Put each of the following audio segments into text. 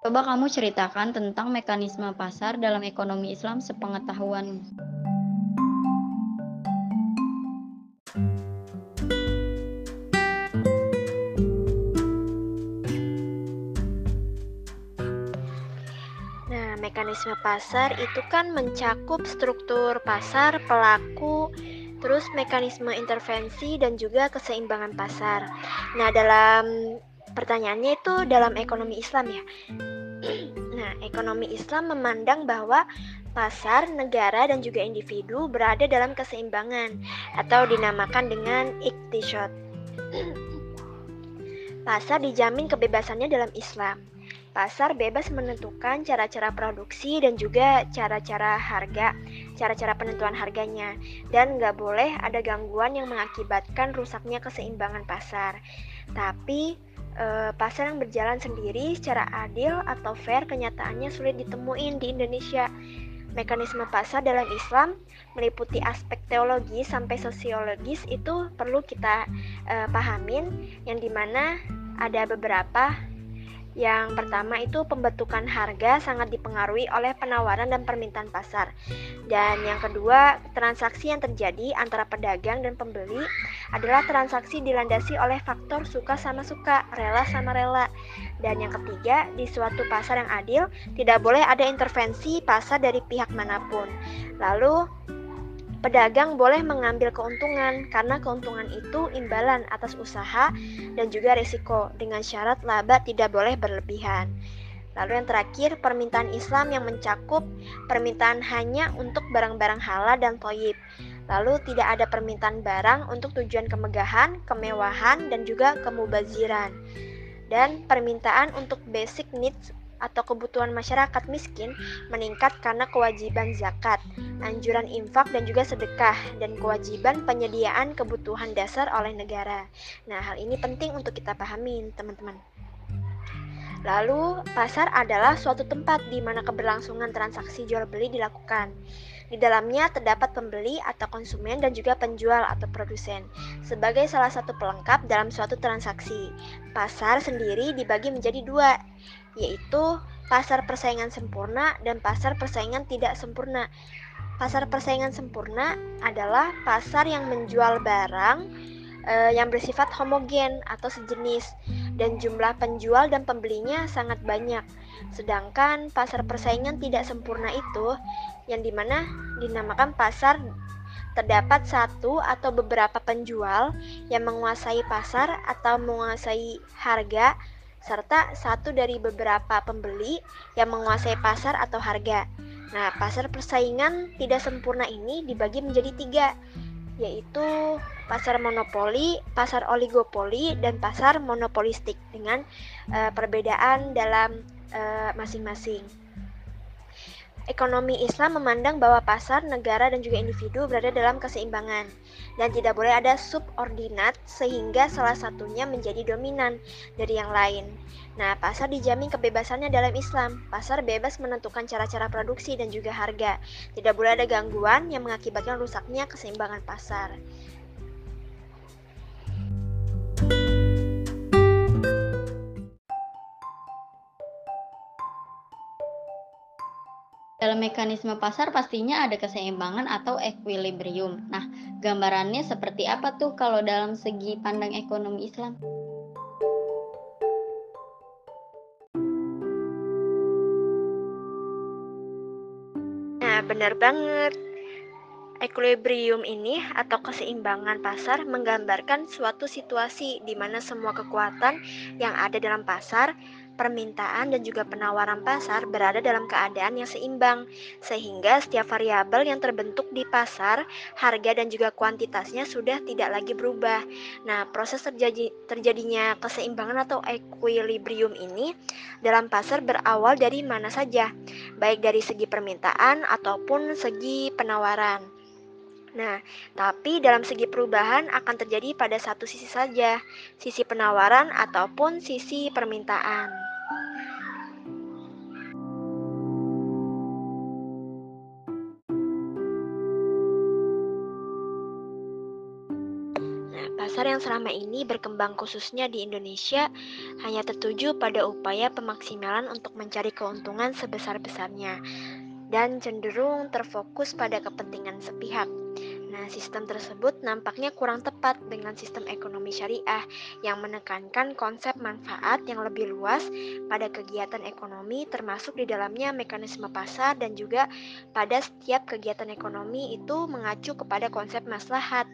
Coba kamu ceritakan tentang mekanisme pasar dalam ekonomi Islam sepengetahuanmu. Nah, mekanisme pasar itu kan mencakup struktur pasar, pelaku, terus mekanisme intervensi dan juga keseimbangan pasar. Nah, dalam pertanyaannya itu dalam ekonomi Islam ya. Nah, ekonomi Islam memandang bahwa pasar, negara, dan juga individu berada dalam keseimbangan atau dinamakan dengan iktisyot. Pasar dijamin kebebasannya dalam Islam. Pasar bebas menentukan cara-cara produksi dan juga cara-cara harga, cara-cara penentuan harganya, dan nggak boleh ada gangguan yang mengakibatkan rusaknya keseimbangan pasar. Tapi e, pasar yang berjalan sendiri secara adil atau fair kenyataannya sulit ditemuin di Indonesia. Mekanisme pasar dalam Islam meliputi aspek teologi sampai sosiologis itu perlu kita e, pahamin yang di mana ada beberapa yang pertama itu pembentukan harga sangat dipengaruhi oleh penawaran dan permintaan pasar. Dan yang kedua, transaksi yang terjadi antara pedagang dan pembeli adalah transaksi dilandasi oleh faktor suka sama suka, rela sama rela. Dan yang ketiga, di suatu pasar yang adil tidak boleh ada intervensi pasar dari pihak mana pun. Lalu Pedagang boleh mengambil keuntungan karena keuntungan itu imbalan atas usaha dan juga risiko dengan syarat laba tidak boleh berlebihan. Lalu yang terakhir, permintaan Islam yang mencakup permintaan hanya untuk barang-barang halal dan toyib. Lalu tidak ada permintaan barang untuk tujuan kemegahan, kemewahan, dan juga kemubaziran. Dan permintaan untuk basic needs atau kebutuhan masyarakat miskin meningkat karena kewajiban zakat, anjuran infak dan juga sedekah dan kewajiban penyediaan kebutuhan dasar oleh negara. Nah, hal ini penting untuk kita pahami, teman-teman. Lalu, pasar adalah suatu tempat di mana keberlangsungan transaksi jual beli dilakukan. Di dalamnya terdapat pembeli atau konsumen dan juga penjual atau produsen sebagai salah satu pelengkap dalam suatu transaksi. Pasar sendiri dibagi menjadi dua, yaitu pasar persaingan sempurna dan pasar persaingan tidak sempurna. Pasar persaingan sempurna adalah pasar yang menjual barang e, yang bersifat homogen atau sejenis dan jumlah penjual dan pembelinya sangat banyak. Sedangkan pasar persaingan tidak sempurna itu yang di mana dinamakan pasar terdapat satu atau beberapa penjual yang menguasai pasar atau menguasai harga serta satu dari beberapa pembeli yang menguasai pasar atau harga. Nah, pasar persaingan tidak sempurna ini dibagi menjadi tiga, yaitu pasar monopoli, pasar oligopoli, dan pasar monopolistik dengan uh, perbedaan dalam eh, masing-masing. Uh, Ekonomi Islam memandang bahwa pasar, negara, dan juga individu berada dalam keseimbangan dan tidak boleh ada subordinat sehingga salah satunya menjadi dominan dari yang lain. Nah, pasar dijamin kebebasannya dalam Islam. Pasar bebas menentukan cara-cara produksi dan juga harga. Tidak boleh ada gangguan yang mengakibatkan rusaknya keseimbangan pasar. Dalam mekanisme pasar pastinya ada keseimbangan atau equilibrium. Nah, gambarannya seperti apa tuh kalau dalam segi pandang ekonomi Islam? Nah, benar banget. Equilibrium ini atau keseimbangan pasar menggambarkan suatu situasi di mana semua kekuatan yang ada dalam pasar permintaan dan juga penawaran pasar berada dalam keadaan yang seimbang, sehingga setiap variabel yang terbentuk di pasar, harga dan juga kuantitasnya sudah tidak lagi berubah. Nah, proses terjadi, terjadinya keseimbangan atau equilibrium ini dalam pasar berawal dari mana saja, baik dari segi permintaan ataupun segi penawaran. Nah, tapi dalam segi perubahan akan terjadi pada satu sisi saja, sisi penawaran ataupun sisi permintaan. Pasar yang selama ini berkembang khususnya di Indonesia hanya tertuju pada upaya pemaksimalan untuk mencari keuntungan sebesar-besarnya dan cenderung terfokus pada kepentingan sepihak. Nah, sistem tersebut nampaknya kurang tepat dengan sistem ekonomi syariah yang menekankan konsep manfaat yang lebih luas pada kegiatan ekonomi termasuk di dalamnya mekanisme pasar dan juga pada setiap kegiatan ekonomi itu mengacu kepada konsep maslahat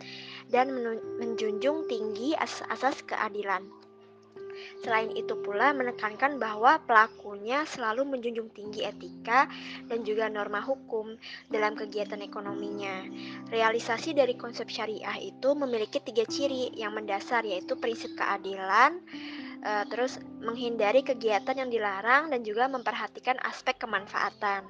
dan menjunjung tinggi asas-asas keadilan. Selain itu pula menekankan bahwa pelakunya selalu menjunjung tinggi etika dan juga norma hukum dalam kegiatan ekonominya. Realisasi dari konsep syariah itu memiliki tiga ciri yang mendasar yaitu prinsip keadilan, eh, terus menghindari kegiatan yang dilarang dan juga memperhatikan aspek kemanfaatan.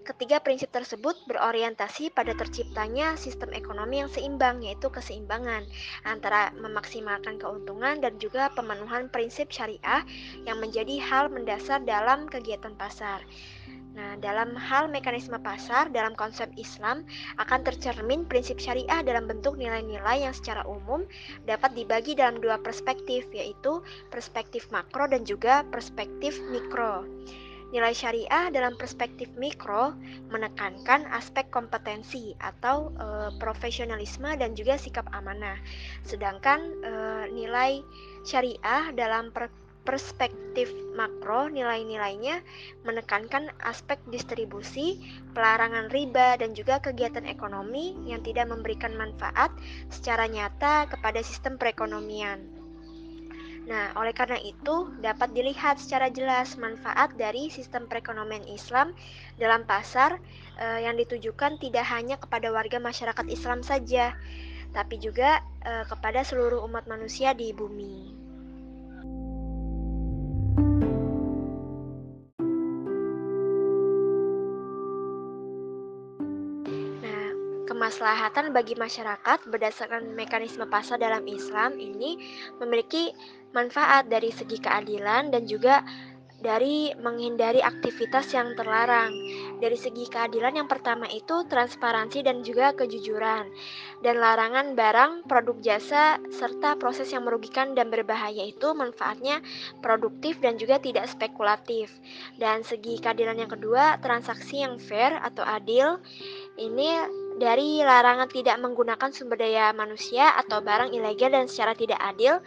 Ketiga prinsip tersebut berorientasi pada terciptanya sistem ekonomi yang seimbang, yaitu keseimbangan antara memaksimalkan keuntungan dan juga pemenuhan prinsip syariah yang menjadi hal mendasar dalam kegiatan pasar. Nah, dalam hal mekanisme pasar, dalam konsep Islam akan tercermin prinsip syariah dalam bentuk nilai-nilai yang secara umum dapat dibagi dalam dua perspektif, yaitu perspektif makro dan juga perspektif mikro. Nilai syariah dalam perspektif mikro menekankan aspek kompetensi atau e, profesionalisme dan juga sikap amanah. Sedangkan e, nilai syariah dalam per perspektif makro nilai-nilainya menekankan aspek distribusi, pelarangan riba dan juga kegiatan ekonomi yang tidak memberikan manfaat secara nyata kepada sistem perekonomian. Nah, oleh karena itu, dapat dilihat secara jelas manfaat dari sistem perekonomian Islam dalam pasar eh, yang ditujukan tidak hanya kepada warga masyarakat Islam saja, tapi juga eh, kepada seluruh umat manusia di bumi. Kemaslahatan bagi masyarakat berdasarkan mekanisme pasar dalam Islam ini memiliki manfaat dari segi keadilan dan juga dari menghindari aktivitas yang terlarang. Dari segi keadilan yang pertama itu transparansi dan juga kejujuran dan larangan barang, produk jasa serta proses yang merugikan dan berbahaya itu manfaatnya produktif dan juga tidak spekulatif. Dan segi keadilan yang kedua, transaksi yang fair atau adil ini dari larangan tidak menggunakan sumber daya manusia atau barang ilegal dan secara tidak adil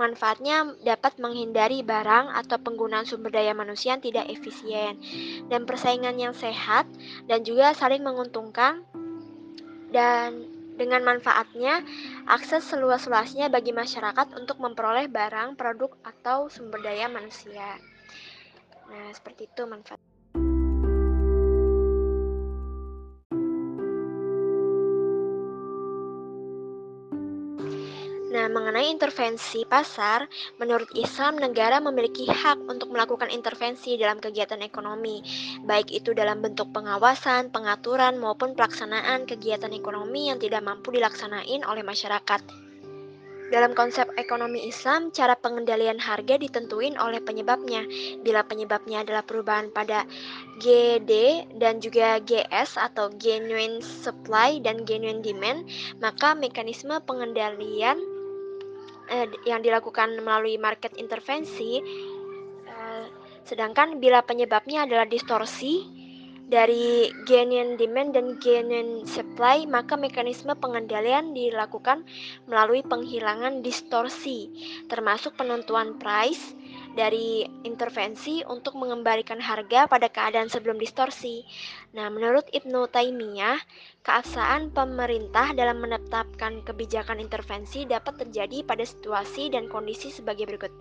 Manfaatnya dapat menghindari barang atau penggunaan sumber daya manusia yang tidak efisien dan persaingan yang sehat dan juga saling menguntungkan dan dengan manfaatnya akses seluas-luasnya bagi masyarakat untuk memperoleh barang, produk atau sumber daya manusia. Nah, seperti itu manfaat. Mengenai intervensi pasar, menurut Islam negara memiliki hak untuk melakukan intervensi dalam kegiatan ekonomi, baik itu dalam bentuk pengawasan, pengaturan, maupun pelaksanaan kegiatan ekonomi yang tidak mampu dilaksanain oleh masyarakat. Dalam konsep ekonomi Islam, cara pengendalian harga ditentuin oleh penyebabnya. Bila penyebabnya adalah perubahan pada GD dan juga GS atau genuine supply dan genuine demand, maka mekanisme pengendalian eh, yang dilakukan melalui market intervensi, eh, sedangkan bila penyebabnya adalah distorsi dari genuine demand dan genuine supply, maka mekanisme pengendalian dilakukan melalui penghilangan distorsi, termasuk penentuan price dari intervensi untuk mengembalikan harga pada keadaan sebelum distorsi. Nah, menurut Ibnu Taimiyah, keabsahan pemerintah dalam menetapkan kebijakan intervensi dapat terjadi pada situasi dan kondisi sebagai berikut.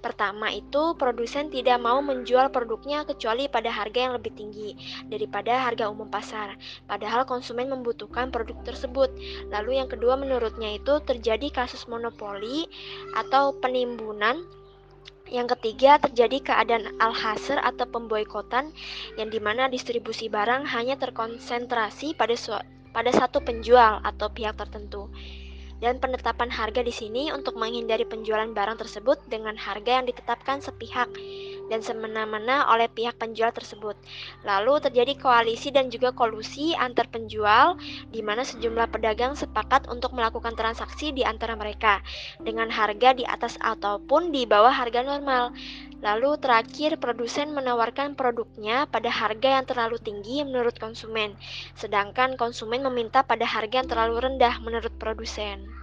Pertama itu, produsen tidak mau menjual produknya kecuali pada harga yang lebih tinggi daripada harga umum pasar, padahal konsumen membutuhkan produk tersebut. Lalu yang kedua menurutnya itu terjadi kasus monopoli atau penimbunan yang ketiga, terjadi keadaan alhaser atau pemboikotan yang di mana distribusi barang hanya terkonsentrasi pada pada satu penjual atau pihak tertentu. Dan penetapan harga di sini untuk menghindari penjualan barang tersebut dengan harga yang ditetapkan sepihak dan semena-mena oleh pihak penjual tersebut. Lalu terjadi koalisi dan juga kolusi antar penjual di mana sejumlah pedagang sepakat untuk melakukan transaksi di antara mereka dengan harga di atas ataupun di bawah harga normal. Lalu terakhir produsen menawarkan produknya pada harga yang terlalu tinggi menurut konsumen, sedangkan konsumen meminta pada harga yang terlalu rendah menurut produsen.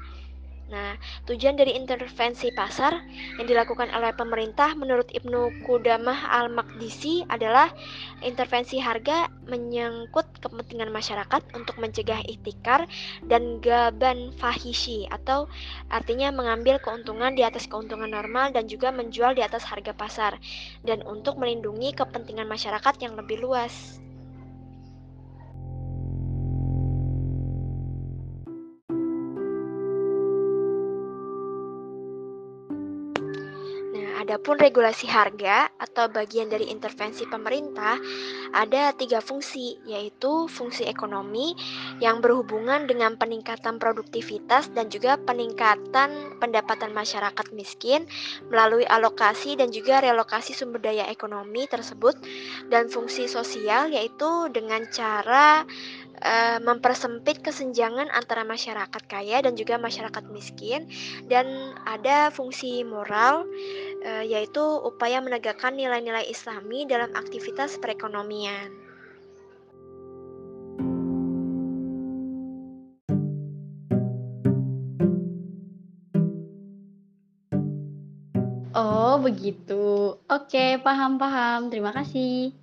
Nah, tujuan dari intervensi pasar yang dilakukan oleh pemerintah menurut Ibnu Qudamah Al-Maqdisi adalah intervensi harga menyangkut kepentingan masyarakat untuk mencegah ihtikar dan gaban fahishi atau artinya mengambil keuntungan di atas keuntungan normal dan juga menjual di atas harga pasar dan untuk melindungi kepentingan masyarakat yang lebih luas. Adapun regulasi harga atau bagian dari intervensi pemerintah ada tiga fungsi, yaitu fungsi ekonomi yang berhubungan dengan peningkatan produktivitas dan juga peningkatan pendapatan masyarakat miskin melalui alokasi dan juga relokasi sumber daya ekonomi tersebut, dan fungsi sosial yaitu dengan cara uh, mempersempit kesenjangan antara masyarakat kaya dan juga masyarakat miskin dan ada fungsi moral uh, yaitu upaya menegakkan nilai-nilai Islami dalam aktivitas perekonomian. Oh, begitu. Oke, paham-paham. Terima kasih.